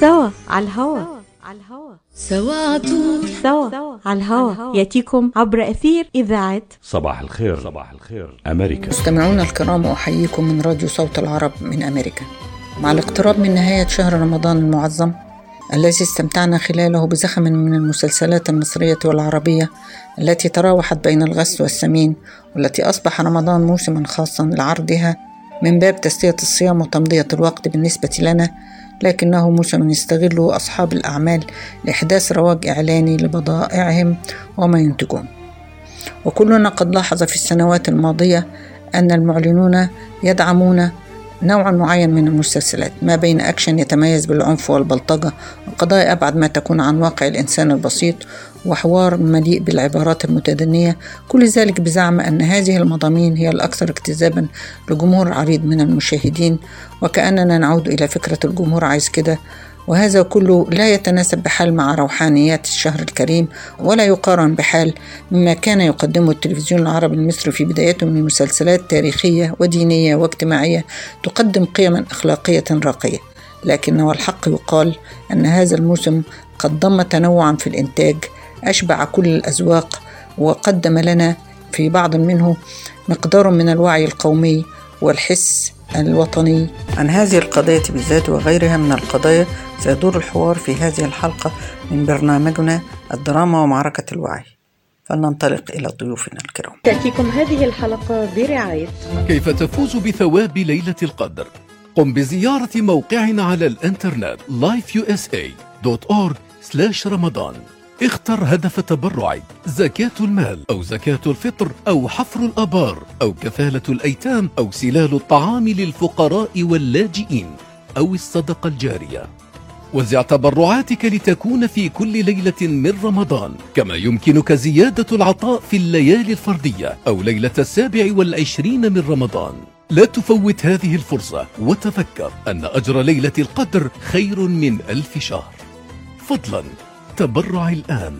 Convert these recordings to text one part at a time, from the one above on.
سوا على الهوا. على الهوا سوا عطول سوا على الهوا. يأتيكم عبر أثير إذاعة صباح الخير. صباح الخير. أمريكا. مستمعونا الكرام أحييكم من راديو صوت العرب من أمريكا. مع الاقتراب من نهاية شهر رمضان المعظم الذي استمتعنا خلاله بزخم من المسلسلات المصرية والعربية التي تراوحت بين الغث والسمين والتي أصبح رمضان موسما خاصا لعرضها من باب تسلية الصيام وتمضية الوقت بالنسبة لنا لكنه موسم يستغله أصحاب الأعمال لإحداث رواج إعلاني لبضائعهم وما ينتجون. وكلنا قد لاحظ في السنوات الماضية أن المعلنون يدعمون نوع معين من المسلسلات ما بين أكشن يتميز بالعنف والبلطجة وقضايا أبعد ما تكون عن واقع الإنسان البسيط وحوار مليء بالعبارات المتدنية كل ذلك بزعم أن هذه المضامين هي الأكثر اجتذابا لجمهور عريض من المشاهدين وكأننا نعود إلى فكرة الجمهور عايز كده وهذا كله لا يتناسب بحال مع روحانيات الشهر الكريم ولا يقارن بحال مما كان يقدمه التلفزيون العربي المصري في بدايته من مسلسلات تاريخية ودينية واجتماعية تقدم قيما أخلاقية راقية. لكنه الحق يقال أن هذا الموسم قد ضم تنوعا في الإنتاج أشبع كل الأذواق وقدم لنا في بعض منه مقدار من الوعي القومي والحس الوطني. عن هذه القضية بالذات وغيرها من القضايا سيدور الحوار في هذه الحلقة من برنامجنا الدراما ومعركة الوعي. فلننطلق إلى ضيوفنا الكرام. تأتيكم هذه الحلقة برعاية. كيف تفوز بثواب ليلة القدر؟ قم بزيارة موقعنا على الإنترنت lifeusa.org رمضان اختر هدف تبرعك زكاة المال أو زكاة الفطر أو حفر الآبار أو كفالة الأيتام أو سلال الطعام للفقراء واللاجئين أو الصدقة الجارية. وزع تبرعاتك لتكون في كل ليلة من رمضان كما يمكنك زيادة العطاء في الليالي الفردية أو ليلة السابع والعشرين من رمضان. لا تفوت هذه الفرصة وتذكر أن أجر ليلة القدر خير من ألف شهر. فضلا. تبرع الآن.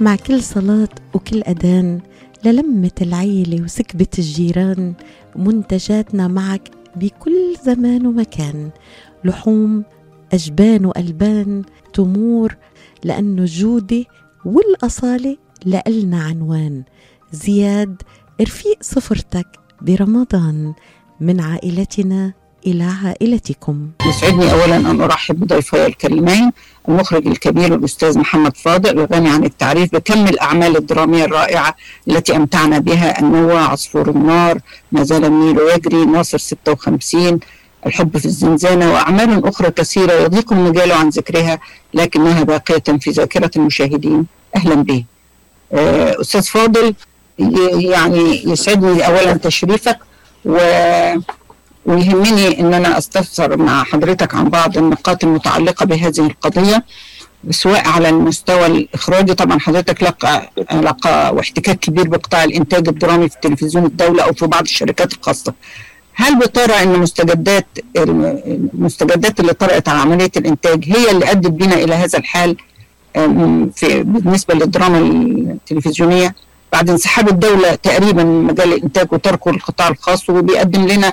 مع كل صلاة وكل أذان للمة العيلة وسكبة الجيران منتجاتنا معك بكل زمان ومكان. لحوم أجبان وألبان تمور لأنه الجودة والأصالة لألنا عنوان. زياد رفيق سفرتك برمضان. من عائلتنا إلى عائلتكم. يسعدني أولا أن أرحب بضيفي الكريمين المخرج الكبير الأستاذ محمد فاضل الغني عن التعريف بكم الأعمال الدرامية الرائعة التي أمتعنا بها النوى عصفور النار ما زال النيل يجري ناصر 56 الحب في الزنزانة وأعمال أخرى كثيرة يضيق المجال عن ذكرها لكنها باقية في ذاكرة المشاهدين. أهلا به آه، أستاذ فاضل يعني يسعدني أولا تشريفك و ويهمني ان أنا أستفسر مع حضرتك عن بعض النقاط المتعلقة بهذه القضية سواء على المستوى الإخراجي. طبعا حضرتك لك علاقه واحتكاك كبير بقطاع الإنتاج الدرامي في تلفزيون الدولة أو في بعض الشركات الخاصة. هل بترى إن مستجدات المستجدات اللي طرأت على عملية الإنتاج هي اللي أدت بنا إلى هذا الحال في بالنسبة للدراما التلفزيونية؟ بعد انسحاب الدولة تقريبا من مجال الإنتاج وتركه للقطاع الخاص وبيقدم لنا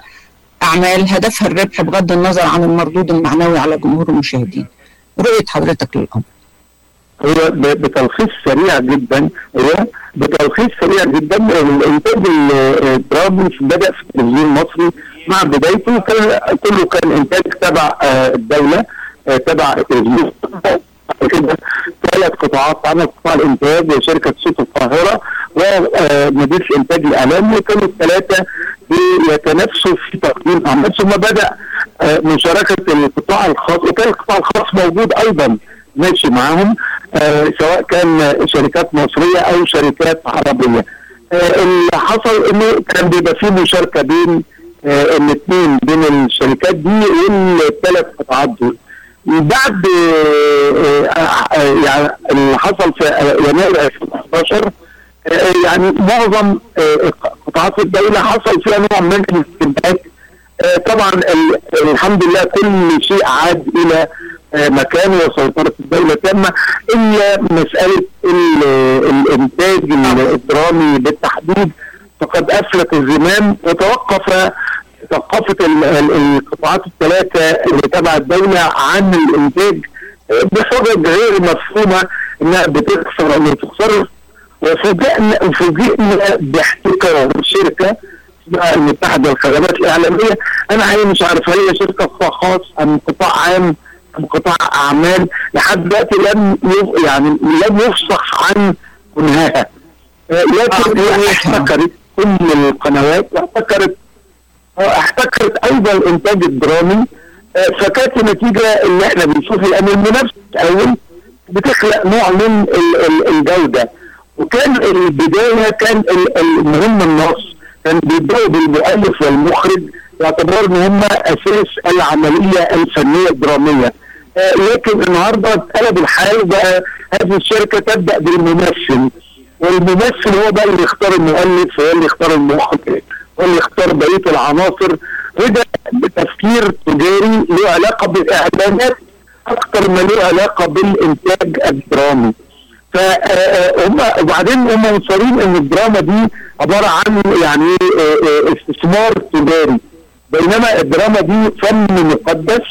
أعمال هدفها الربح بغض النظر عن المردود المعنوي على جمهور المشاهدين. رؤية حضرتك للأمر. هو بتلخيص سريع جدا هو بتلخيص سريع جدا الانتاج ال- الدرامي بدأ في التلفزيون المصري مع بدايته. كان كله كان إنتاج تبع آه، الدولة آه، تبع التلفزيون ثلاث قطاعات عمل قطاع الإنتاج وشركة صوت القاهرة ومدير إنتاج الإعلام وكانوا الثلاثة بيتنافسوا في تقديم أعمال ثم بدأ آه، مشاركة القطاع الخاص وكان القطاع الخاص موجود أيضا ماشي معاهم آه، سواء كان شركات مصرية أو شركات عربية. آه، اللي حصل إنه كان بيبقى في مشاركة بين الاثنين بين الشركات دي والثلاث قطاعات دول. بعد يعني اللي حصل في يناير 2011 آه، يعني معظم قطاعات الدولة حصل فيها نوع من الاستنتاج؟ آه، طبعا ال- الحمد لله كل شيء عاد إلى آه، مكانه وسيطرة الدولة تامة. إلا مسألة ال- الإنتاج الدرامي بالتحديد فقد أفلت الزمام وتوقف ال- القطاعات الثلاثة اللي تبع الدولة عن الإنتاج آه، بحجج غير مفهومة إنها بتخسر أو ما بتخسرش وفوجئنا وفوجئنا باحتكار شركه اسمها المتحدة للخدمات الإعلامية. أنا حقيقي مش عارف هل هي شركة خاص أم قطاع عام أم قطاع أعمال. لحد دلوقتي لم يعني لم يفصح عن كنهاها آه، لكن هي احتكرت كل القنوات واحتكرت آه، احتكرت أيضا الانتاج الدرامي. آه، فكانت النتيجة اللي إحنا بنشوفها ان المنافسة الأول بتخلق نوع من ال- ال- الجودة. وكان البداية كان ال- المهم النص. كان بيبدأوا بالمؤلف والمخرج باعتبار إن هم أساس العملية الفنية الدرامية. آه، لكن النهارده اتقلب الحال بقى هذه الشركة تبدأ بالممثل. والممثل هو بقى اللي يختار المؤلف هو اللي يختار المخرج هو اللي يختار بقية العناصر. وده تفكير تجاري له علاقة بالإعلانات أكثر ما له علاقة بالإنتاج الدرامي. فهم وبعدين هم مصرين إن الدراما دي عبارة عن يعني آه، آه، استثمار تجاري. بينما الدراما دي فن مقدس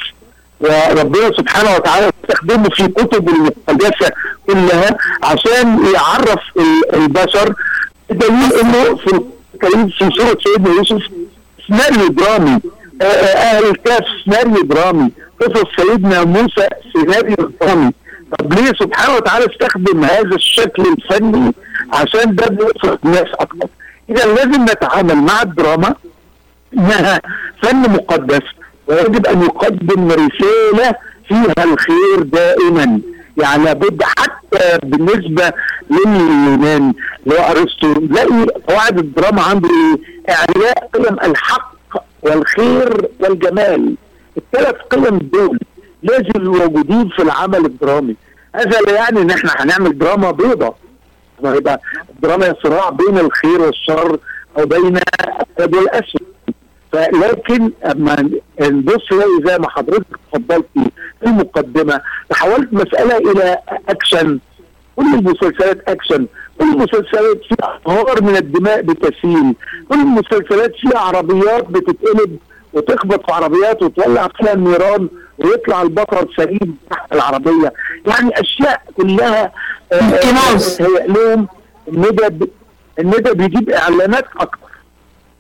وربنا سبحانه وتعالى استخدمه في كتب المقدسة كلها عشان يعرف ال- البشر بدليل إنه في الكريم في سورة سيدنا يوسف سيناريو درامي. آه، آه، أهل الكهف سيناريو درامي. قصص سيدنا موسى سيناريو درامي. طب ليه سبحانه وتعالى استخدم هذا الشكل الفني عشان ده بيوصل الناس أكتر إذا لازم نتعامل مع الدراما إنها فن مقدس ويجب أن يقدم رسالة فيها الخير دائما يعني لابد حتى بالنسبة لليونان اللي هو ارسطو نلاقي قواعد الدراما عنده إيه؟ إعلاء قيم الحق والخير والجمال الثلاث قيم دول لازم موجودين في العمل الدرامي. هذا لا يعني إن إحنا هنعمل دراما بيضة ما يبقى الدراما صراع بين الخير والشر أو بين الابيض والأسود. فلكن أما نبص زي ما حضرتك اتفضلتي في المقدمة تحولت مسألة إلى أكشن. كل المسلسلات أكشن. كل المسلسلات فيها انهار من الدماء بتسيل. كل المسلسلات فيها عربيات بتتقلب وتخبط في عربيات وتولع فيها النيران ويطلع البطل سليم تحت العربية يعني أشياء كلها. هي لهم الندى الندى بيجيب إعلانات أكتر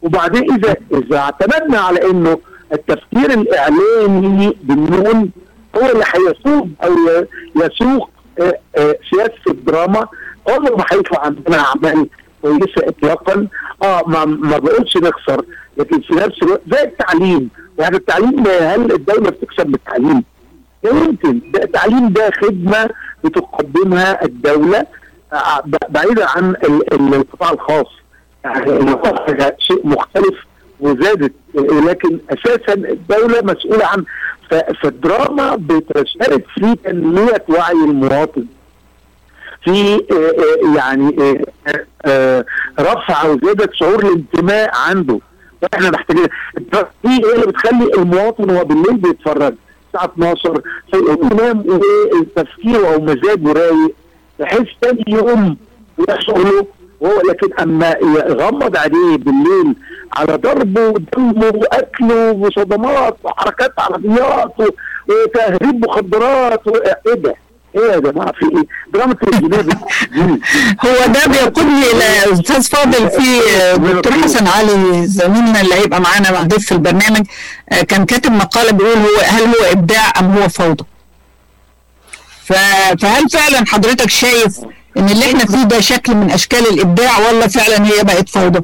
وبعدين إذا إذا اعتمدنا على إنه التفكير الإعلامي بالنون هو اللي هيسوق أو يسوق آه، آه، سياسة الدراما عمره ما هيطلع عندنا أعمال كويسه اطلاقا. آه ما, ما بقولش نخسر لكن في نفس الوقت زي التعليم. يعني التعليم هل الدولة بتكسب بالتعليم؟ لا يمكن. ده التعليم ده خدمة بتقدمها الدولة آه، بعيدا عن ال- ال- القطاع الخاص. يعني القطاع شيء مختلف وزادت. لكن أساسا الدولة مسؤولة عن فالدراما بتشترك في تنمية وعي المواطن. في آه، آه، يعني آه، رفع وزيادة شعور الانتماء عنده وإحنا محتاجين دي هي اللي بتخلي المواطن وهو بالليل بيتفرج الساعة 12 فيقوم ينام وتفكيره أو مزاجه رايق بحيث تاني يوم يحصل له وهو لكن أما يغمض عليه بالليل على ضربه ودمه وأكله وصدمات وحركات عربيات وتهريب مخدرات إيه ده؟ إيه يا جماعة في إيه؟ دراما الجنيه هو ده بيقودني إلى أستاذ فاضل في دكتور حسن علي زميلنا اللي هيبقى معانا ضيف في البرنامج آه، كان كاتب مقالة بيقول هو هل هو إبداع أم هو فوضى؟ فهل فعلا حضرتك شايف إن اللي إحنا فيه ده شكل من أشكال الإبداع ولا فعلا هي بقت فوضى؟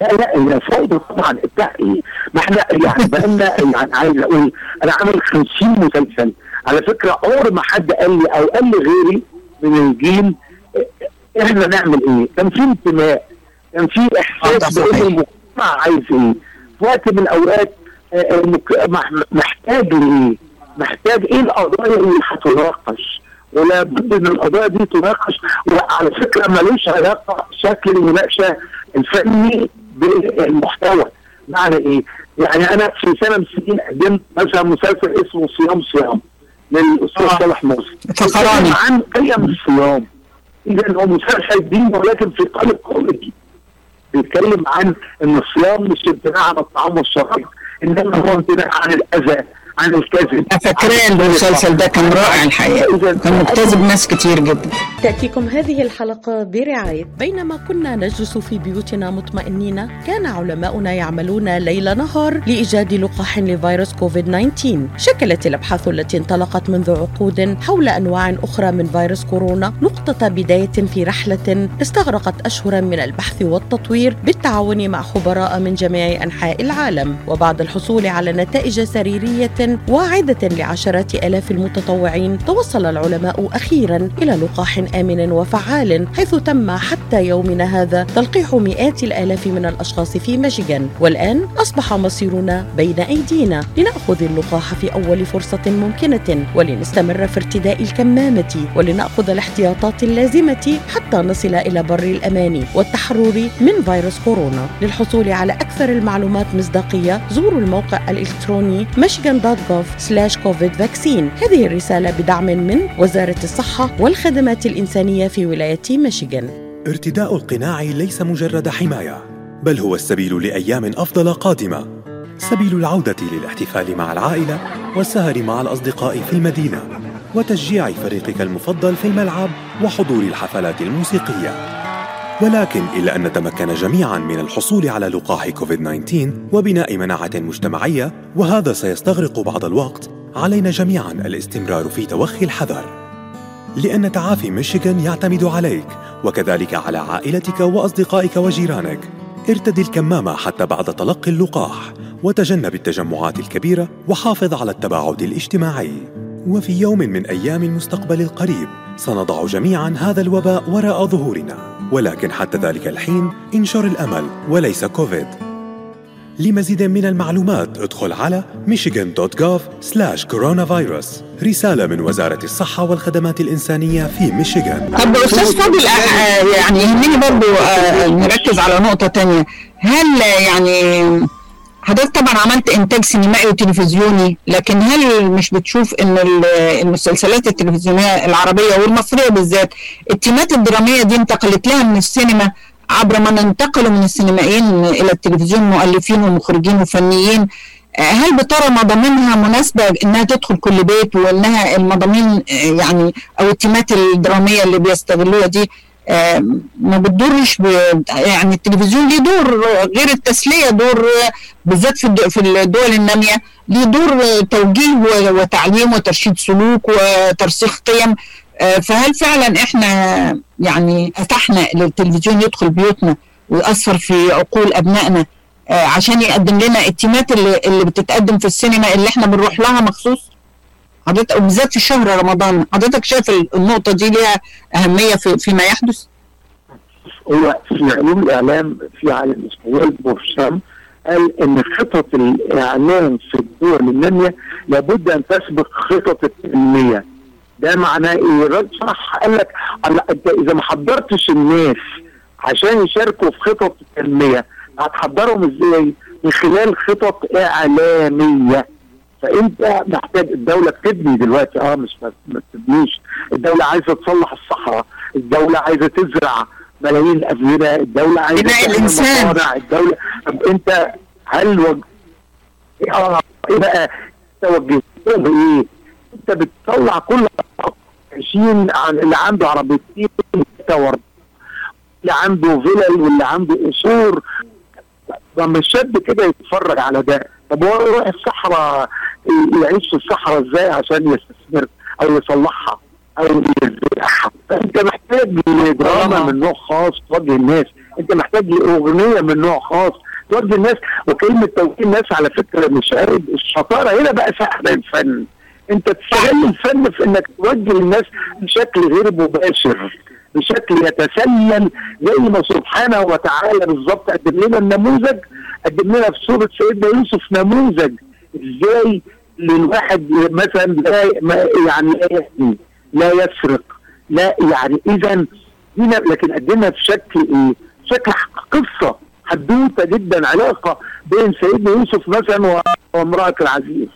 لا لا هي فوضى طبعا إبداع إيه؟ ما إحنا يعني بقالنا يعني عايز أقول أنا عامل 50 مسلسل على فكرة عمر ما حد قال لي أو قال لي غيري من الجيل إحنا نعمل إيه؟ كان في انتماء كان في آه، احساس بان صحيح. المجتمع عايز إيه؟ في وقت من الأوقات آه، مح- محتاج لإيه؟ محتاج إيه القضايا اللي هتناقش؟ ولا بد إن القضايا دي تناقش وعلى فكرة ملوش علاقة شكل المناقشة الفني بالمحتوى معنى إيه؟ يعني أنا في سنة من السنين قدمت مثلا مسلسل اسمه صيام صيام للأستاذ. صالح موسى فخراني. بيتكلم عن قيم الصيام اذا هو مسلسل ديني ولكن في قالب كوميدي بيتكلم عن إن الصيام مش امتناع عن الطعام والشراب إنما هو امتناع عن الأذى عن الكذب فاكراه المسلسل ده كان رائع الحقيقة. كان مجتذب ناس كتير جدا. تأتيكم هذه الحلقة برعاية. بينما كنا نجلس في بيوتنا مطمئنين كان علماؤنا يعملون ليل نهار لإيجاد لقاح لفيروس كوفيد 19 شكلت الأبحاث التي انطلقت منذ عقود حول أنواع أخرى من فيروس كورونا نقطة بداية في رحلة استغرقت أشهرا من البحث والتطوير بالتعاون مع خبراء من جميع أنحاء العالم. وبعد الحصول على نتائج واعدة لعشرات آلاف المتطوعين توصل العلماء أخيرا إلى لقاح آمن وفعال حيث تم حتى يومنا هذا تلقيح مئات الآلاف من الأشخاص في ميشيغان والآن أصبح مصيرنا بين أيدينا لنأخذ اللقاح في أول فرصة ممكنة ولنستمر في ارتداء الكمامة ولنأخذ الاحتياطات اللازمة حتى نصل إلى بر الأمان والتحرر من فيروس كورونا. للحصول على أكثر المعلومات مصداقية زوروا الموقع الإلكتروني michigan.gov/covid vaccine. هذه الرسالة بدعم من وزارة الصحة والخدمات الإنسانية في ولاية ميشيغان. ارتداء القناع ليس مجرد حماية بل هو السبيل لأيام أفضل قادمة. سبيل العودة للاحتفال مع العائلة والسهر مع الأصدقاء في المدينة وتشجيع فريقك المفضل في الملعب وحضور الحفلات الموسيقية. ولكن إلى أن نتمكن جميعا من الحصول على لقاح كوفيد 19 وبناء مناعة مجتمعية وهذا سيستغرق بعض الوقت علينا جميعا الاستمرار في توخي الحذر. لأن تعافي ميشيغان يعتمد عليك وكذلك على عائلتك وأصدقائك وجيرانك. ارتدي الكمامة حتى بعد تلقي اللقاح وتجنب التجمعات الكبيرة وحافظ على التباعد الاجتماعي. وفي يوم من أيام المستقبل القريب سنضع جميعا هذا الوباء وراء ظهورنا. ولكن حتى ذلك الحين انشر الأمل وليس كوفيد. لمزيد من المعلومات ادخل على michigan.gov/coronavirus رسالة من وزارة الصحة والخدمات الإنسانية في ميشيغان. طب أستاذ فاضل آه، آه، يعني يهمني برضو آه، نركز على نقطة تانية. هل يعني حضرتك طبعا عملت إنتاج سينمائي وتلفزيوني لكن هل مش بتشوف إن ال- المسلسلات التلفزيونية العربية والمصرية بالذات التيمات الدرامية دي انتقلت لها من السينما عبر من انتقلوا من السينمائيين إلى التلفزيون مؤلفين ومخرجين وفنيين؟ هل بترى مضامينها مناسبة إنها تدخل كل بيت وإنها المضامين يعني أو التيمات الدرامية اللي بيستغلوها دي ما بتضرش ب... يعني التلفزيون ليه دور غير التسلية دور بالذات في في الدول النامية ليه دور توجيه وتعليم وترشيد سلوك وترسيخ قيم. آه، فهل فعلا إحنا يعني اتحنا للتلفزيون يدخل بيوتنا ويأثر في عقول أبنائنا آه، عشان يقدم لنا التيمات اللي, اللي بتتقدم في السينما اللي إحنا بنروح لها مخصوص؟ حضرتك وبالذات في شهر رمضان حضرتك شايف النقطة دي ليها أهمية في فيما يحدث؟ هو في علوم الإعلام في عالم اسمه ويلد بورشام قال إن خطط الإعلام في الدول النامية لابد أن تسبق خطط التنمية ده معناه إيه؟ الراجل صح قال لك أنت إذا ما حضرتش الناس عشان يشاركوا في خطط التنمية هتحضرهم إزاي؟ من خلال خطط إعلامية فأنت محتاج الدولة بتبني دلوقتي. آه مش ما بتبنيش الدولة عايزة تصلح الصحراء. الدولة عايزة تزرع ملايين الافئده الدولة عايزة بناء. مصانع الدولة طب أنت هل وج... آه إيه بقى؟ توجهتهم بايه؟ أنت بتطلع كل 20 عن اللي عنده عربيتين اللي عنده فيلل واللي عنده قصور. لما الشاب كده يتفرج على ده. طب هو يروح الصحراء يعيش في الصحراء إزاي عشان يستثمر أو يصلحها أو يزرعها أنت محتاج لدراما من نوع خاص توجه الناس. أنت محتاج لاغنيه من نوع خاص توجه الناس. وكلمة توجيه الناس على فكرة مش عيب الشطاره هنا بقى سحب الفن. أنت تستغل الفن في إنك توجه الناس بشكل غير مباشر. بشكل يتسلل زي ما سبحانه وتعالى بالظبط قدم لنا النموذج قدم لنا في سورة سيدنا يوسف نموذج إزاي للواحد مثلا لا يعني لا يهدي لا يسرق لا يعني اذا لكن قدمها بشكل إيه؟ شكل قصة حدوته جدا علاقة بين سيدنا يوسف مثلا وامرأة العزيز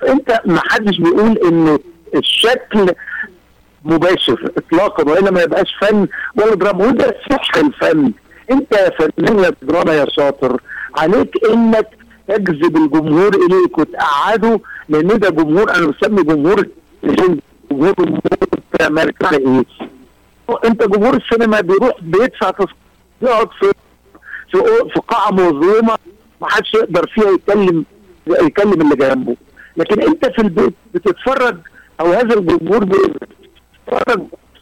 فأنت ما حدش بيقول إنه الشكل مباشر اطلاقا والا ما يبقاش فن. ولا دراما وده سحر الفن. أنت يا فنان يا دراما يا شاطر. عليك إنك تجذب الجمهور إليك وتقعده لأن ده جمهور أنا بسمي جمهور جمهور على إيه؟ أنت جمهور السينما بيروح بيدفع تذكره يقعد في في قاعة مظلمه ما حدش يقدر فيها يتكلم يكلم اللي جنبه. لكن أنت في البيت بتتفرج أو هذا الجمهور بيتفرج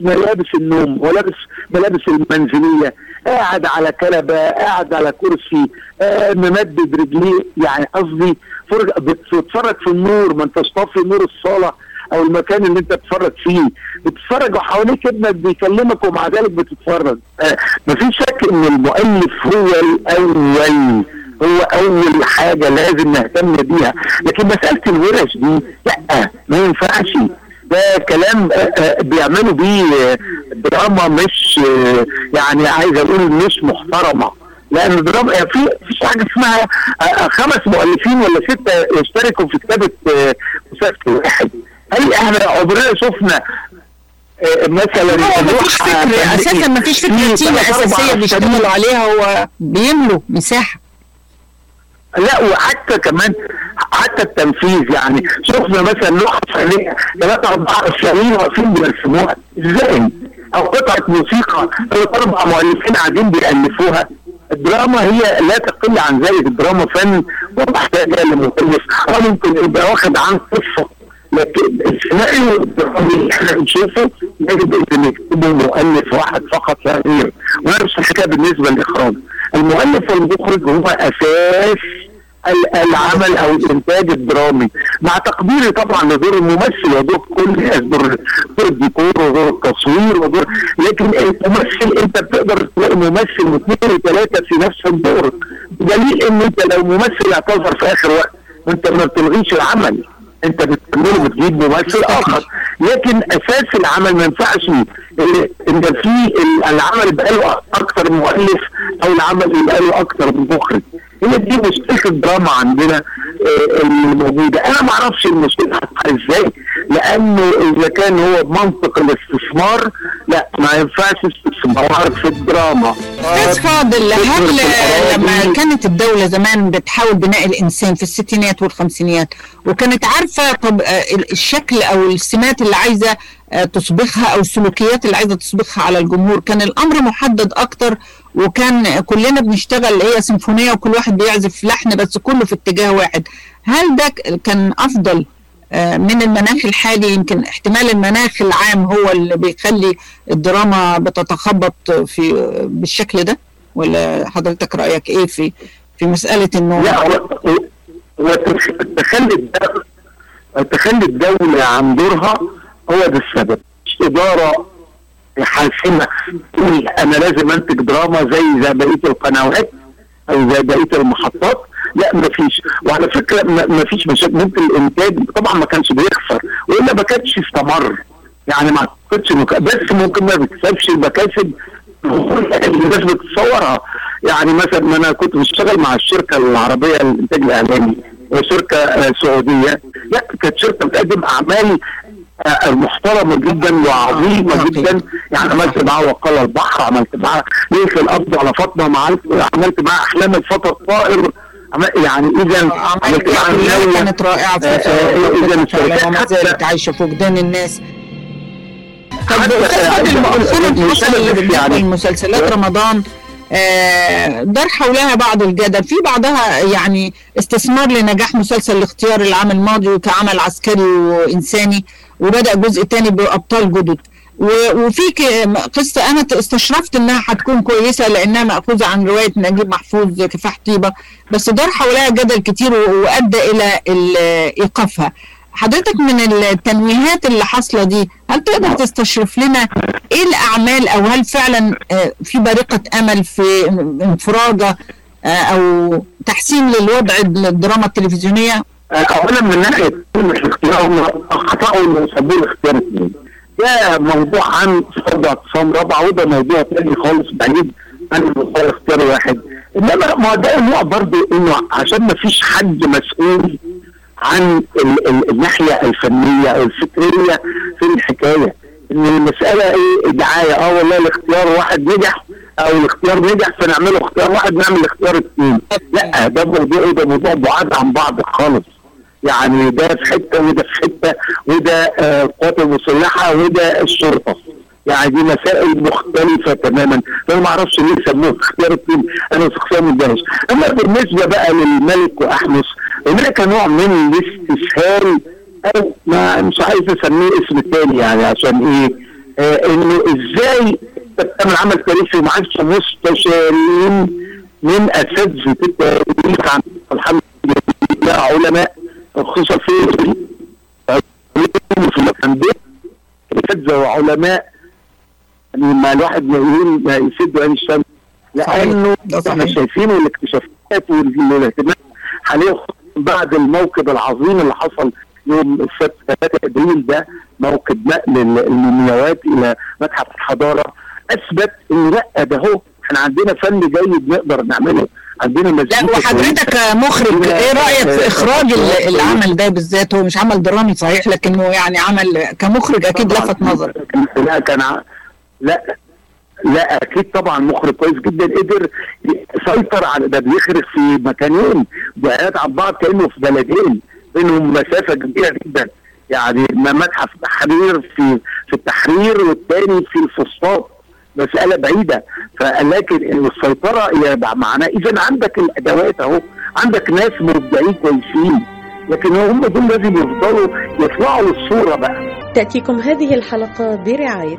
ملابس النوم ولابس ملابس المنزلية قاعد على كنبة قاعد على كرسي آه ممدد رجليه يعني قصدي فرج بتتفرج في النور ما انتش طافي نور الصالة أو المكان اللي انت بتتفرج فيه. بتتفرج وحواليك ابنك بيكلمك ومع ذلك بتتفرج. آه مفيش شك إن المؤلف هو الأول هو أول حاجة لازم نهتم بيها. لكن مسألة الورش دي لأ ما ينفعش. ده كلام آه، آه، بيعملوا بيه آه، دراما مش يعني عايز أقول مش محترمة. لأن دراما يعني في في حاجة اسمها خمس مؤلفين ولا ستة يشتركوا في كتابة مسلسل واحد. هل إحنا عمرنا شفنا مثلا هو مفيش لوحة فكر فنية أساسا مفيش فكره في تيمه أساسية بيشتغلوا. عليها هو بيملوا مساحة. لا وحتى كمان حتى التنفيذ يعني. شفنا مثلا لوحة فنيه ثلاثة أربعة أسرائيل واقفين بيرسموها. إزاي؟ أو قطعة موسيقى ثلاث أربع مؤلفين قاعدين بيألفوها. الدراما هي لا تقل عن ذلك الدراما فن ومحتاجة لمؤلف. أو ممكن يبقى واخد عن قصة. لكن السيناريو اللي إحنا بنشوفه يجب ان يكتبه مؤلف واحد فقط لا غير ونفس الحكاية بالنسبة للاخراج المؤلف والمخرج هو أساس ال- العمل أو الإنتاج الدرامي. مع تقديري طبعا لدور الممثل ودور كل الناس دور الديكور ودور التصوير ودور لكن الممثل انت بتقدر تلاقي ممثل واثنين وثلاثه في نفس الدور بدليل إن أنت لو ممثل اعتذر في آخر وقت وانت ما بتلغيش العمل. انت بتكمله بتجيب ممثل آخر. لكن أساس العمل ما ينفعش ان في ال- العمل يبقى له أكتر مؤلف أو العمل يبقى له أكتر من مخرج. هي دي مشكلة الدراما عندنا آه، الموجوده أنا ما أعرفش المشكلة هتبقى إزاي لأنه إذا كان هو بمنطق الاستثمار لا ما ينفعش استثمار. في الدراما. أستاذ فاضل هل لما كانت الدولة زمان بتحاول بناء الإنسان في الستينات والخمسينيات وكانت عارفة طب آه، الشكل أو السمات اللي عايزة آه، تصبغها أو السلوكيات اللي عايزة تصبغها على الجمهور كان الأمر محدد أكتر وكان كلنا بنشتغل هي سيمفونية وكل واحد بيعزف لحن بس كله في اتجاه واحد. هل ده كان أفضل آه، من المناخ الحالي يمكن احتمال المناخ العام هو اللي بيخلي الدراما بتتخبط في بالشكل ده؟ ولا حضرتك رأيك إيه في في مسألة إنه لا هو هو تخ- تخلي الدولة تخلي الدولة عن دورها هو ده السبب. مش حاسمة تقول أنا لازم أنتج دراما زي زي بقية القنوات أو زي بقية المحطات. لا مفيش وعلى فكرة م- مفيش مشاكل. ممكن الإنتاج طبعا ما كانش بيخسر وإلا ما كانش استمر. يعني ما أعتقدش إنه ك- بس ممكن ما بيكسبش المكاسب. الناس بتتصورها يعني مثلا ما أنا كنت بشتغل مع الشركة العربية للإنتاج الإعلامي شركة سعودية. لا كانت شركة بتقدم أعمال محترمه جدا وعظيمة جدا. يعني عملت معاه وقال البحر عملت معاه ليس القبض على فاطمة عملت عملت معاه أحلام الفتى الطائر. يعني اذا عملت معاه النوة. كانت رائعة في آه، آه، اذا الشركات حتى في وجدان الناس. طب آه، بالنسبة يعني. لمسلسلات رمضان آه، دار حولها بعض الجدل. في بعضها يعني استثمار لنجاح مسلسل الاختيار العام الماضي كعمل عسكري وإنساني. وبدأ جزء تاني بأبطال جدد. وفي قصة أنا استشرفت إنها هتكون كويسة لأنها مأخوذة عن رواية نجيب محفوظ كفاح طيبة. بس دار حولها جدل كتير و- وأدى إلى ال- إيقافها. حضرتك من التنويهات اللي حاصلة دي هل تقدر تستشرف لنا إيه الأعمال أو هل فعلا آه، في بارقة أمل في انفراجة آه، أو تحسين للوضع الدراما التلفزيونية؟ اولا من ناحية كلمه الاختيار هم خطاوا انه يسموه الاختيار ده موضوع عن فرض اعتصام رابعه وده موضوع تاني خالص بعيد عن الاختيار واحد إنما ما ده نوع برضه إنه عشان ما فيش حد مسؤول عن ال ال الناحية الفنية أو الفكرية في الحكاية. إن المسألة إيه؟ دعايه آه والله الاختيار واحد نجح أو الاختيار نجح فنعمله اختيار واحد نعمل اختيار اثنين لا ده موضوع ده موضوع بعاد عن بعض خالص. يعني ده في حتة وده في حتة وده آه، القوات المسلحة وده الشرطة. يعني دي مسائل مختلفة تماما. فأنا ما أعرفش ليه سموه اختيار التيم. أنا شخصيا مندهش أما بالنسبة بقى للملك وأحمس هناك نوع من الاستسهال أو ما مش عايز أسميه اسم تاني يعني عشان إيه؟ آه إنه إزاي أنت بتعمل عمل تاريخي معكش مستشارين من أساتذة التاريخ. عن الحمد لله علماء خصوصا في في الأندية اساتذه وعلماء يعني ما الواحد ما يسد عين الشمس. لأنه إحنا شايفين الاكتشافات والاهتمام حاليا بعد الموكب العظيم اللي حصل يوم السبت 3 أبريل ده موكب نقل المومياوات إلى متحف الحضارة أثبت إن لأ ده هو إحنا عندنا فن جيد نقدر نعمله. عندنا لا مزيكا وحضرتك مخرج. إيه رأيك في إخراج ال- العمل ده بالذات؟ هو مش عمل درامي صحيح لكنه يعني عمل كمخرج أكيد لفت نظرك لا كان لا لا أكيد طبعا مخرج كويس جدا. قدر يسيطر على ده بيخرج في مكانين بعيد عن بعض كأنه في بلدين بينهم مسافة كبيرة جدا. يعني متحف التحرير في في التحرير والثاني في الفسطاط. مسألة بعيدة. فلكن السيطرة هي معناه إذا عندك الأدوات أهو عندك ناس مبدعين كويسين لكن هم دول لازم يفضلوا يطلعوا للصورة بقى. تأتيكم هذه الحلقة برعاية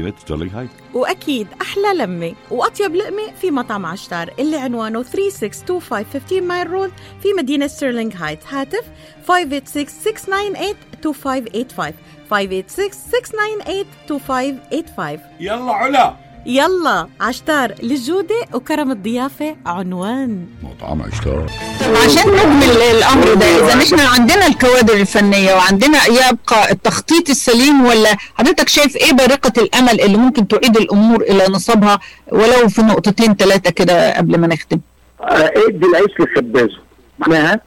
مدينة ستيرلينغ هايتس وأكيد أحلى لمة. وأطيب لقمة في مطعم عشتار اللي عنوانه 3625 مايل رود في مدينة ستيرلينغ هايتس هاتف 586-698-2585 586-698-2585 يلا علا. يلا عشتار للجودة وكرم الضيافة عنوان. مطعم عشتار. طب عشان نجمل الأمر ده إذا إحنا عندنا الكوادر الفنية وعندنا يبقى التخطيط السليم ولا حضرتك شايف إيه بارقة الأمل اللي ممكن تعيد الأمور إلى نصابها؟ ولو في نقطتين ثلاثة كده قبل ما نختم. آه، ادي العيش لخبازه معناها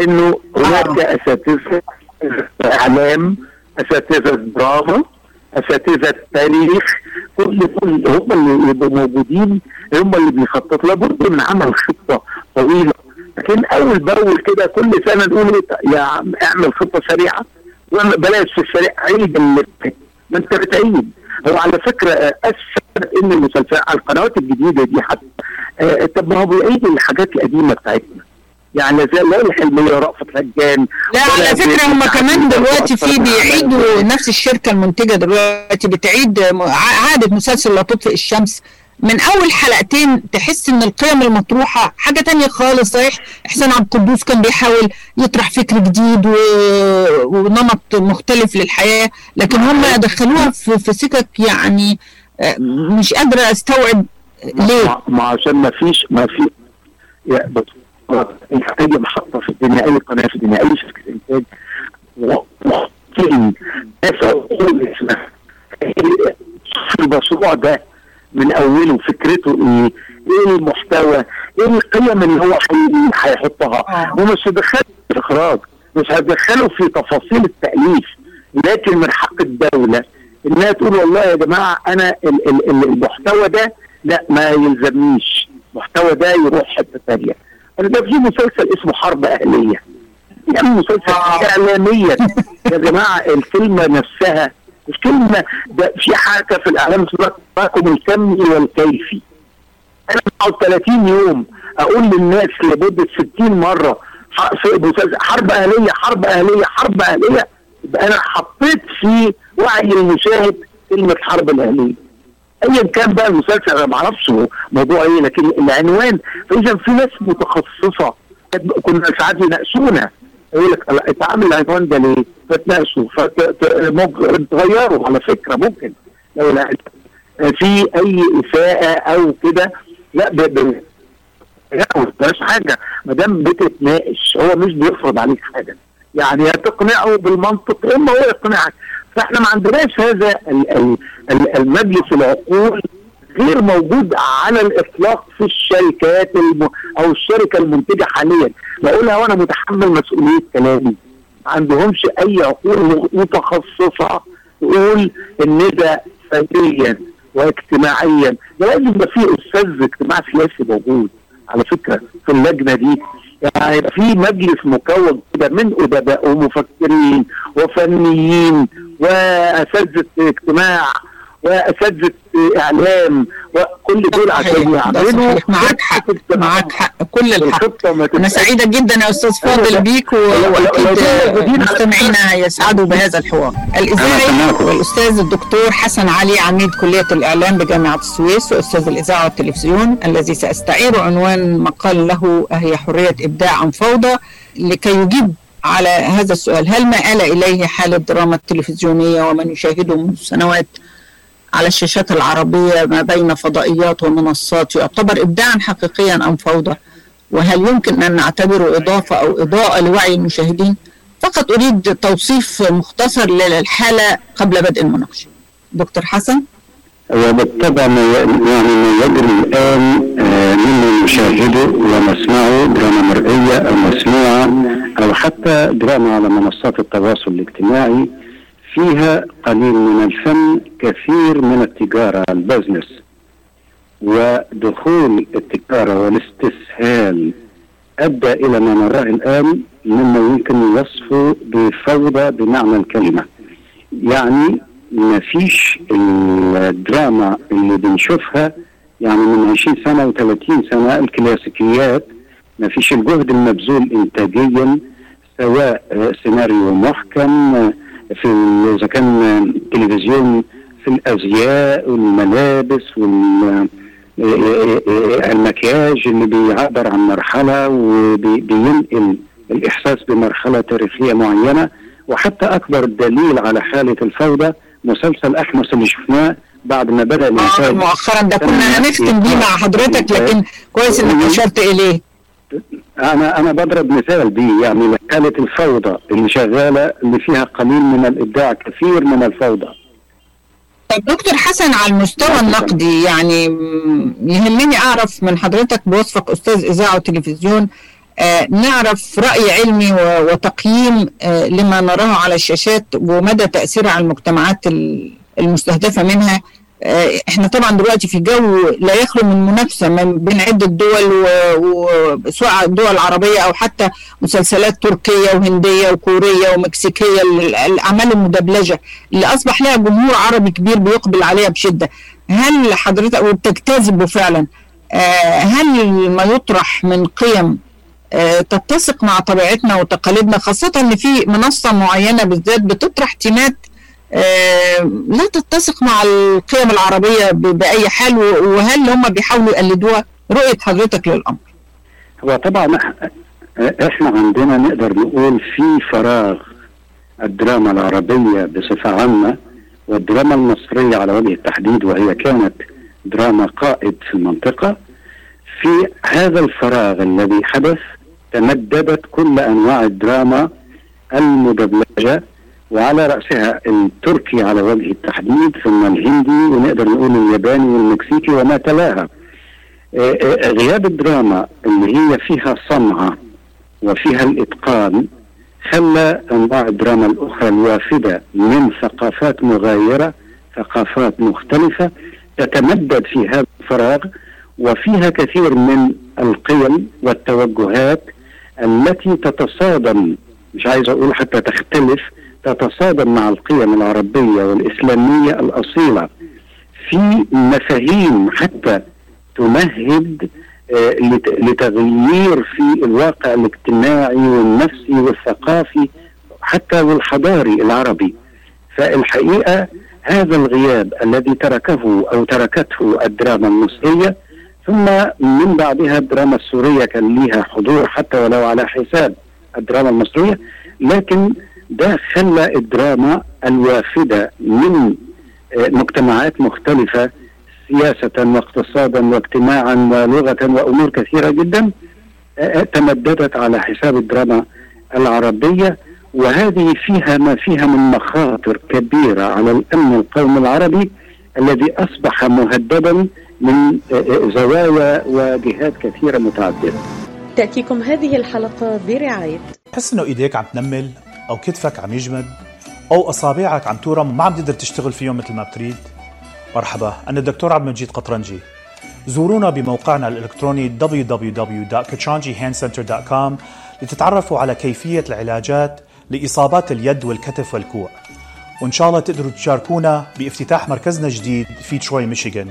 إنه هناك أساتذة إعلام أساتذة دراما أساتذة تاريخ كل كل هم اللي يبقوا موجودين هم اللي بيخططوا لابد من عمل خطة طويلة. لكن أول بأول كده كل سنة نقول إيه، يا عم اعمل خطة سريعة. بلاش في السريع عيد ما أنت بتعيد. هو على فكرة اسفل إن المسلسل على القنوات الجديدة دي حتى. آه، طب ما هو بيعيد الحاجات القديمة بتاعتنا. يعني زي لا الحلميه رأفت هجان لا على فكرة هم كمان دلوقتي في بيعيدوا. نفس الشركة المنتجة دلوقتي بتعيد م- ع- عادة مسلسل لا تطفئ الشمس. من أول حلقتين تحس إن القيم المطروحة حاجة تانية خالص صحيح؟ إحسان عبد القدوس كان بيحاول يطرح فكر جديد و... ونمط مختلف للحياة لكن هم دخلوها في, في سكك يعني آه، مش قادرة أستوعب ليه. ما, ما عشان ما فيش ما في اي محطه في الدنيا أي قناة في الدنيا أي شركة إنتاج و- و- 30 ناس عقول اسمها المشروع ده من أوله فكرته إيه؟ إيه المحتوى؟ إيه القيم اللي هو هي- هيحطها؟ ومش هيدخله في الاخراج مش هيدخله في تفاصيل التأليف لكن من حق الدولة إنها تقول والله يا جماعة أنا ال- ال- ال- المحتوى ده لا ما يلزمنيش المحتوى ده يروح حتة ثانية أنا ده في مسلسل اسمه حرب أهلية. يعني مسلسل اعلاميا. يا جماعة الكلمة نفسها الكلمة ده في حركة في الإعلام اسمها الكمي والكيفي أنا بقعد 30 يوم أقول للناس لمدة 60 مرة ح- في مسلسل حرب أهلية حرب أهلية حرب أهلية يبقى أنا حطيت في وعي المشاهد كلمة حرب الأهلية. ايا كان بقى المسلسل أنا ما أعرفش موضوع إيه لكن العنوان فاذا في ناس متخصصة كنا ساعات يناقشونا يقول لك لا اتعامل العنوان ده ليه؟ فتناقشوا ممكن تغيروا على فكرة ممكن لو لا في أي اساءه أو كده لا ب- ب- لا مش حاجة ما دام بتتناقش هو مش بيفرض عليك حاجة يعني يا تقنعه بالمنطق إما هو يقنعك فاحنا ما عندناش هذا ال- ال- ال- المجلس العقول غير موجود على الإطلاق في الشركات الم... أو الشركة المنتجة حاليا. بقولها وأنا متحمل مسؤولية كلامي. ما عندهمش أي عقول متخصصة تقول ان ده فنيا واجتماعيا. ده لازم يبقى في أستاذ اجتماع سياسي موجود على فكرة في اللجنة دي. يعني في مجلس مكون كده من أدباء ومفكرين وفنيين وأساتذة اجتماع وأساتذة إعلام وكل دول عشان يعملوا. معاك حق معاك حق كل الحق. أنا سعيدة جدا يا أستاذ فاضل بيك وأكيد مستمعينا يسعدوا بهذا الحوار. الإذاعي والأستاذ الدكتور حسن علي عميد كلية الإعلام بجامعة السويس وأستاذ الإذاعة والتلفزيون الذي ساستعير عنوان مقال له هي حرية إبداع أم فوضى لكي يجيب على هذا السؤال. هل ما آل إليه حال الدراما التلفزيونية ومن يشاهده منذ سنوات على الشاشات العربية ما بين فضائيات ومنصات يعتبر إبداعا حقيقيا أم فوضى؟ وهل يمكن أن نعتبره إضافة أو إضاءة لوعي المشاهدين؟ فقط أريد توصيف مختصر للحالة قبل بدء المناقشة. دكتور حسن؟ وبالطبع ما يعني ما يجري الآن آه، مما نشاهده ونسمعه دراما مرئية أو مسموعة أو حتى دراما على منصات التواصل الاجتماعي فيها قليل من الفن كثير من التجارة البزنس ودخول التجارة والاستسهال. أدى إلى ما نراه الآن مما يمكن وصفه بفوضى بمعنى الكلمة. يعني ما فيش الدراما اللي بنشوفها يعني من 20 سنة و30 سنة الكلاسيكيات ما فيش الجهد المبذول إنتاجيا سواء آه، سيناريو محكم آه، في إذا كان آه، تلفزيون في الأزياء والملابس وال آه، آه، آه، المكياج اللي بيعبر عن مرحلة وبينقل الإحساس بمرحلة تاريخية معينة. وحتى أكبر دليل على حالة الفوضى مسلسل أحمس اللي شفناه بعد ما بدأ آه مؤخرا ده كنا هنختم بيه مع حضرتك لكن كويس إنك أشرت إليه. أنا أنا بضرب مثال بيه يعني حاله الفوضى اللي شغالة اللي فيها قليل من الإبداع كثير من الفوضى. طب دكتور حسن على المستوى النقدي يعني يهمني أعرف من حضرتك بوصفك أستاذ إذاعة وتلفزيون آه نعرف رأي علمي وتقييم آه لما نراه على الشاشات ومدى تاثيرها على المجتمعات ال- المستهدفة منها. إحنا طبعا دلوقتي في جو لا يخلو من منافسة ما بين عدة دول وسواء الدول العربيه أو حتى مسلسلات تركية وهندية وكورية ومكسيكية ال- الأعمال المدبلجة. اللي أصبح لها جمهور عربي كبير بيقبل عليها بشدة. هل حضرتك وبتجتذبه فعلا آه، هل ما يطرح من قيم آه، تتسق مع طبيعتنا وتقاليدنا خاصة إن في منصة معينة بالذات بتطرح تيمات آه، لا تتسق مع القيم العربية بأي حال وهل هم بيحاولوا يقلدوها؟ رؤية حضرتك للأمر. هو طبعا إح- إحنا عندنا نقدر نقول في فراغ الدراما العربية بصفة عامة والدراما المصرية على وجه التحديد وهي كانت دراما قائد في المنطقة. في هذا الفراغ الذي حدث تمددت كل أنواع الدراما المدبلجة وعلى رأسها التركي على وجه التحديد ثم الهندي ونقدر نقول الياباني والمكسيكي وما تلاها. آه، آه، غياب الدراما اللي هي فيها صنعة وفيها الإتقان خلى أنواع الدراما الأخرى الوافدة من ثقافات مغايرة ثقافات مختلفة تتمدد في هذا الفراغ وفيها كثير من القيم والتوجهات التي تتصادم مش عايز أقول حتى تختلف تتصادم مع القيم العربية والإسلامية الأصيلة في مفاهيم حتى تمهد آه، لت- لتغيير في الواقع الاجتماعي والنفسي والثقافي حتى والحضاري العربي. فالحقيقة هذا الغياب الذي تركه أو تركته الدراما المصرية ثم من بعدها الدراما السورية كان لها حضور حتى ولو على حساب الدراما المصرية لكن ده خلى الدراما الوافدة من آه، مجتمعات مختلفة سياسة واقتصادا واجتماعا ولغة وأمور كثيرة جدا آه، تمددت على حساب الدراما العربية وهذه فيها ما فيها من مخاطر كبيرة على الأمن القومي العربي الذي أصبح مهددا من آه، آه، زوايا وجهات كثيرة متعددة. تأتيكم هذه الحلقة برعاية تحس إنه إيديك عم تنمل أو كتفك عم يجمد أو أصابعك عم تورم وما عم تقدر تشتغل فيهم مثل ما بتريد. مرحبا أنا الدكتور عبد المجيد قطرنجي. زورونا بموقعنا الإلكتروني www.kachanjihandcenter.com لتتعرفوا على كيفية العلاجات لإصابات اليد والكتف والكوع. وإن شاء الله تقدروا تشاركونا بافتتاح مركزنا الجديد في تروي ميشيغان.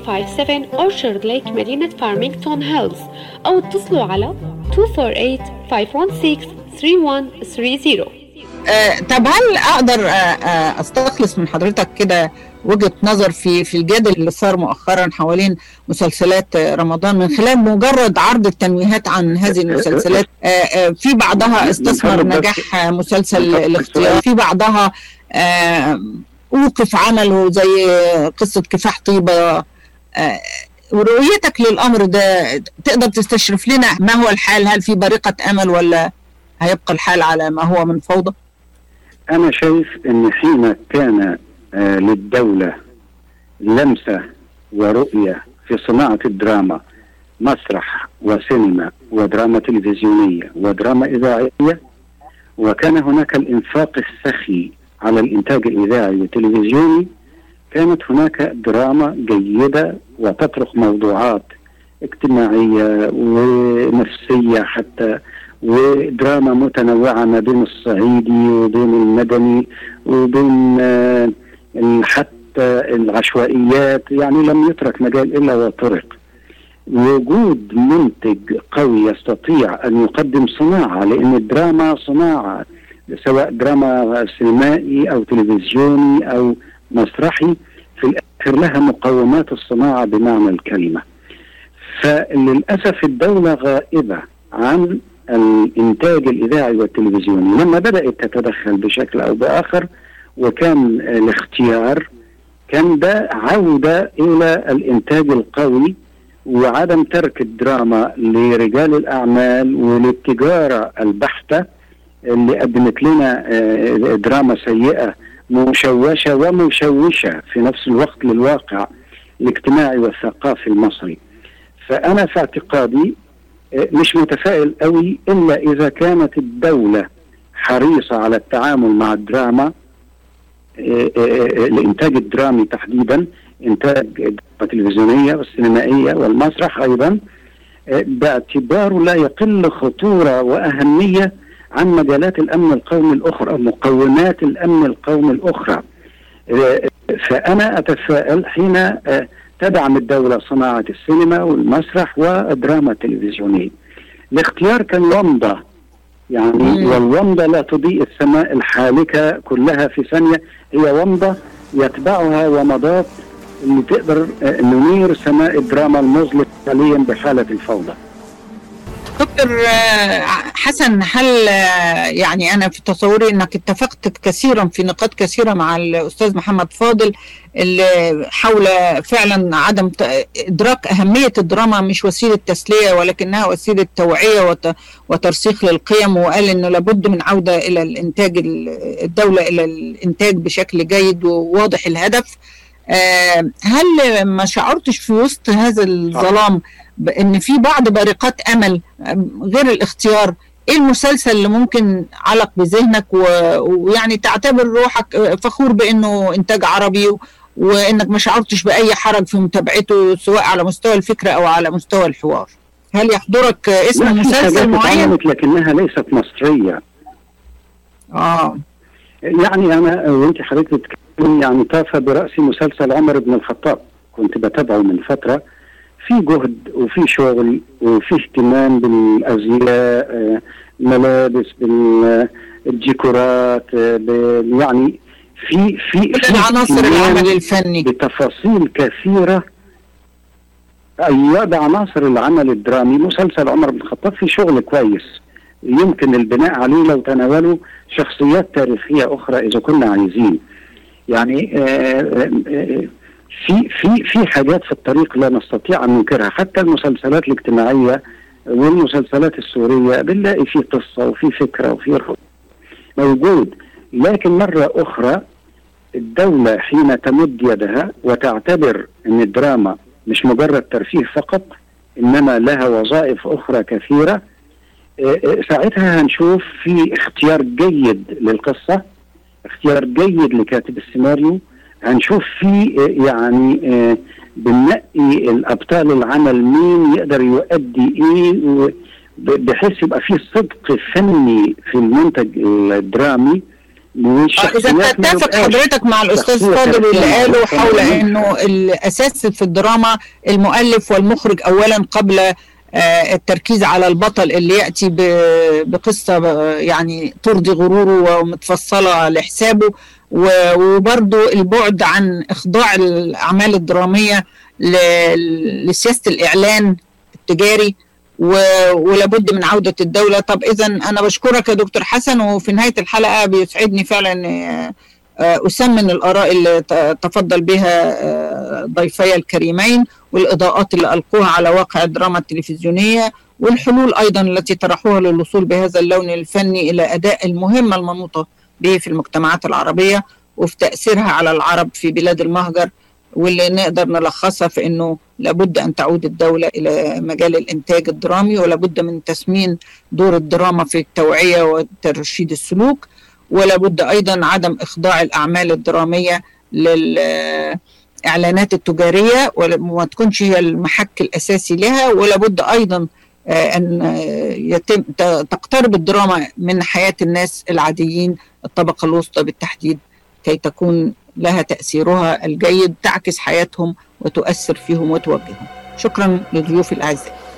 28857 Orchard Lake مدينة فارمينغتون هيلز أو اتصلوا على 248-516-3130 آه، طب هل أقدر آه، آه، أستخلص من حضرتك كده وجهة نظر في في الجدل اللي صار مؤخرا حوالين مسلسلات آه، رمضان من خلال مجرد عرض التنويهات عن هذه المسلسلات؟ آه، آه، في بعضها استثمر نجاح آه، مسلسل الاختيار في بعضها آه، اوقف عمله زي قصة كفاح طيبة آه، ورؤيتك للأمر ده تقدر تستشرف لنا؟ ما هو الحال؟ هل في بريقة أمل ولا هيبقى الحال على ما هو من فوضى؟ أنا شايف إن حين كان آه، للدولة لمسة ورؤية في صناعة الدراما مسرح وسينما ودراما تلفزيونية ودراما إذاعية وكان هناك الإنفاق السخي على الإنتاج الإذاعي والتلفزيوني كانت هناك دراما جيدة وتطرق موضوعات اجتماعية ونفسية حتى ودراما متنوعة ما بين الصعيدي وبين المدني وبين آه، حتى العشوائيات يعني لم يترك مجال إلا وطرق. وجود منتج قوي يستطيع أن يقدم صناعة لأن الدراما صناعة سواء دراما سينمائي أو تلفزيوني أو مسرحي في الآخر لها مقومات الصناعة بمعنى الكلمة. فللأسف الدولة غائبة عن الإنتاج الإذاعي والتلفزيوني لما بدأت تتدخل بشكل أو بآخر وكان الاختيار كان ده عودة إلى الإنتاج القوي وعدم ترك الدراما لرجال الأعمال وللتجارة البحتة اللي قدمت لنا آه، دراما سيئة مشوشة ومشوشة في نفس الوقت للواقع الاجتماعي والثقافي المصري. فأنا في اعتقادي آه، مش متفائل قوي إلا إذا كانت الدولة حريصة على التعامل مع الدراما آه، آه، آه، الدرامي تحديدا إنتاج التلفزيونية والسينمائية والمسرح أيضا باعتباره لا يقل خطورة وأهمية عن مجالات الأمن القومي الأخرى مقومات الأمن القومي الأخرى. آه، فأنا أتساءل حين آه، تدعم الدولة صناعة السينما والمسرح والدراما التلفزيونية. الاختيار كان ومضة يعني والومضة لا تضيء السماء الحالكة كلها في ثانية. هي ومضة يتبعها ومضات اللي تقدر آه، ننير سماء الدراما المظلم حاليا بحالة الفوضى. دكتور آه، حسن هل آه، يعني أنا في تصوري إنك اتفقت كثيرا في نقاط كثيرة مع الأستاذ محمد فاضل اللي حول فعلا عدم إدراك أهمية الدراما مش وسيلة تسلية ولكنها وسيلة توعية وت- وترسيخ للقيم وقال إنه لابد من عودة إلى الإنتاج ال- الدولة إلى الإنتاج بشكل جيد وواضح الهدف. هل ما شعرتش في وسط هذا الظلام بان في بعض بارقات أمل آه، غير الاختيار؟ إيه المسلسل اللي ممكن علق بذهنك ويعني تعتبر روحك آه، فخور بإنه إنتاج عربي وإنك ما شعرتش بأي حرج في متابعته سواء على مستوى الفكرة أو على مستوى الحوار؟ هل يحضرك آه، اسم مسلسل معين؟ لكنها ليست مصرية. آه. يعني أنا وأنت حضرتك يعني طاف براسي مسلسل عمر بن الخطاب. كنت بتابعه من فترة. في جهد وفي شغل وفي اهتمام بالأزياء آه، ملابس بالديكورات آه، بال- يعني في في كل العناصر العمل الفني بتفاصيل كثيرة. أيوه ده عناصر العمل الدرامي. مسلسل عمر بن الخطاب في شغل كويس. يمكن البناء عليه لو تناولوا شخصيات تاريخية أخرى إذا كنا عايزين. يعني آه، آه، آه، في في في حاجات في الطريق لا نستطيع أن ننكرها. حتى المسلسلات الاجتماعية والمسلسلات السورية بنلاقي في قصة وفي فكرة وفي موجود. لكن مرة أخرى الدولة حين تمد يدها وتعتبر إن الدراما مش مجرد ترفيه فقط إنما لها وظائف أخرى كثيرة ساعتها هنشوف في اختيار جيد للقصة. اختيار جيد لكاتب السيناريو هنشوف في آه، يعني آه، بننقي الأبطال العمل مين يقدر يؤدي إيه بحيث يبقى في صدق فني في المنتج الدرامي آه، إذا تتفق حضرتك مع الأستاذ فاضل اللي قاله حول. إنه الأساس في الدراما المؤلف والمخرج اولا قبل آه، التركيز على البطل اللي يأتي بقصة ب- يعني ترضي غروره ومتفصلة لحسابه. و- وبرضو البعد عن إخضاع الأعمال الدرامية لسياسة الإعلان التجاري. ولابد من عودة الدولة. طب إذا أنا بشكرك يا دكتور حسن وفي نهاية الحلقة بيسعدني فعلا آه، آه، أسمن الآراء اللي تفضل بها آه، ضيفي الكريمين والإضاءات اللي ألقوها على واقع الدراما التلفزيونية والحلول أيضا التي طرحوها للوصول بهذا اللون الفني إلى أداء المهمة المنوطة به في المجتمعات العربية وفي تأثيرها على العرب في بلاد المهجر واللي نقدر نلخصها في إنه لابد أن تعود الدولة إلى مجال الإنتاج الدرامي ولابد من تسمين دور الدراما في التوعية وترشيد السلوك. ولابد أيضا عدم إخضاع الأعمال الدرامية للإعلانات التجارية وما تكونش هي المحك الأساسي لها ولابد أيضا آه، أن آه، يتم تقترب الدراما من حياة الناس العاديين الطبقة الوسطى بالتحديد كي تكون لها تأثيرها الجيد تعكس حياتهم وتؤثر فيهم وتوجههم. شكرا لضيوفي الأعزاء.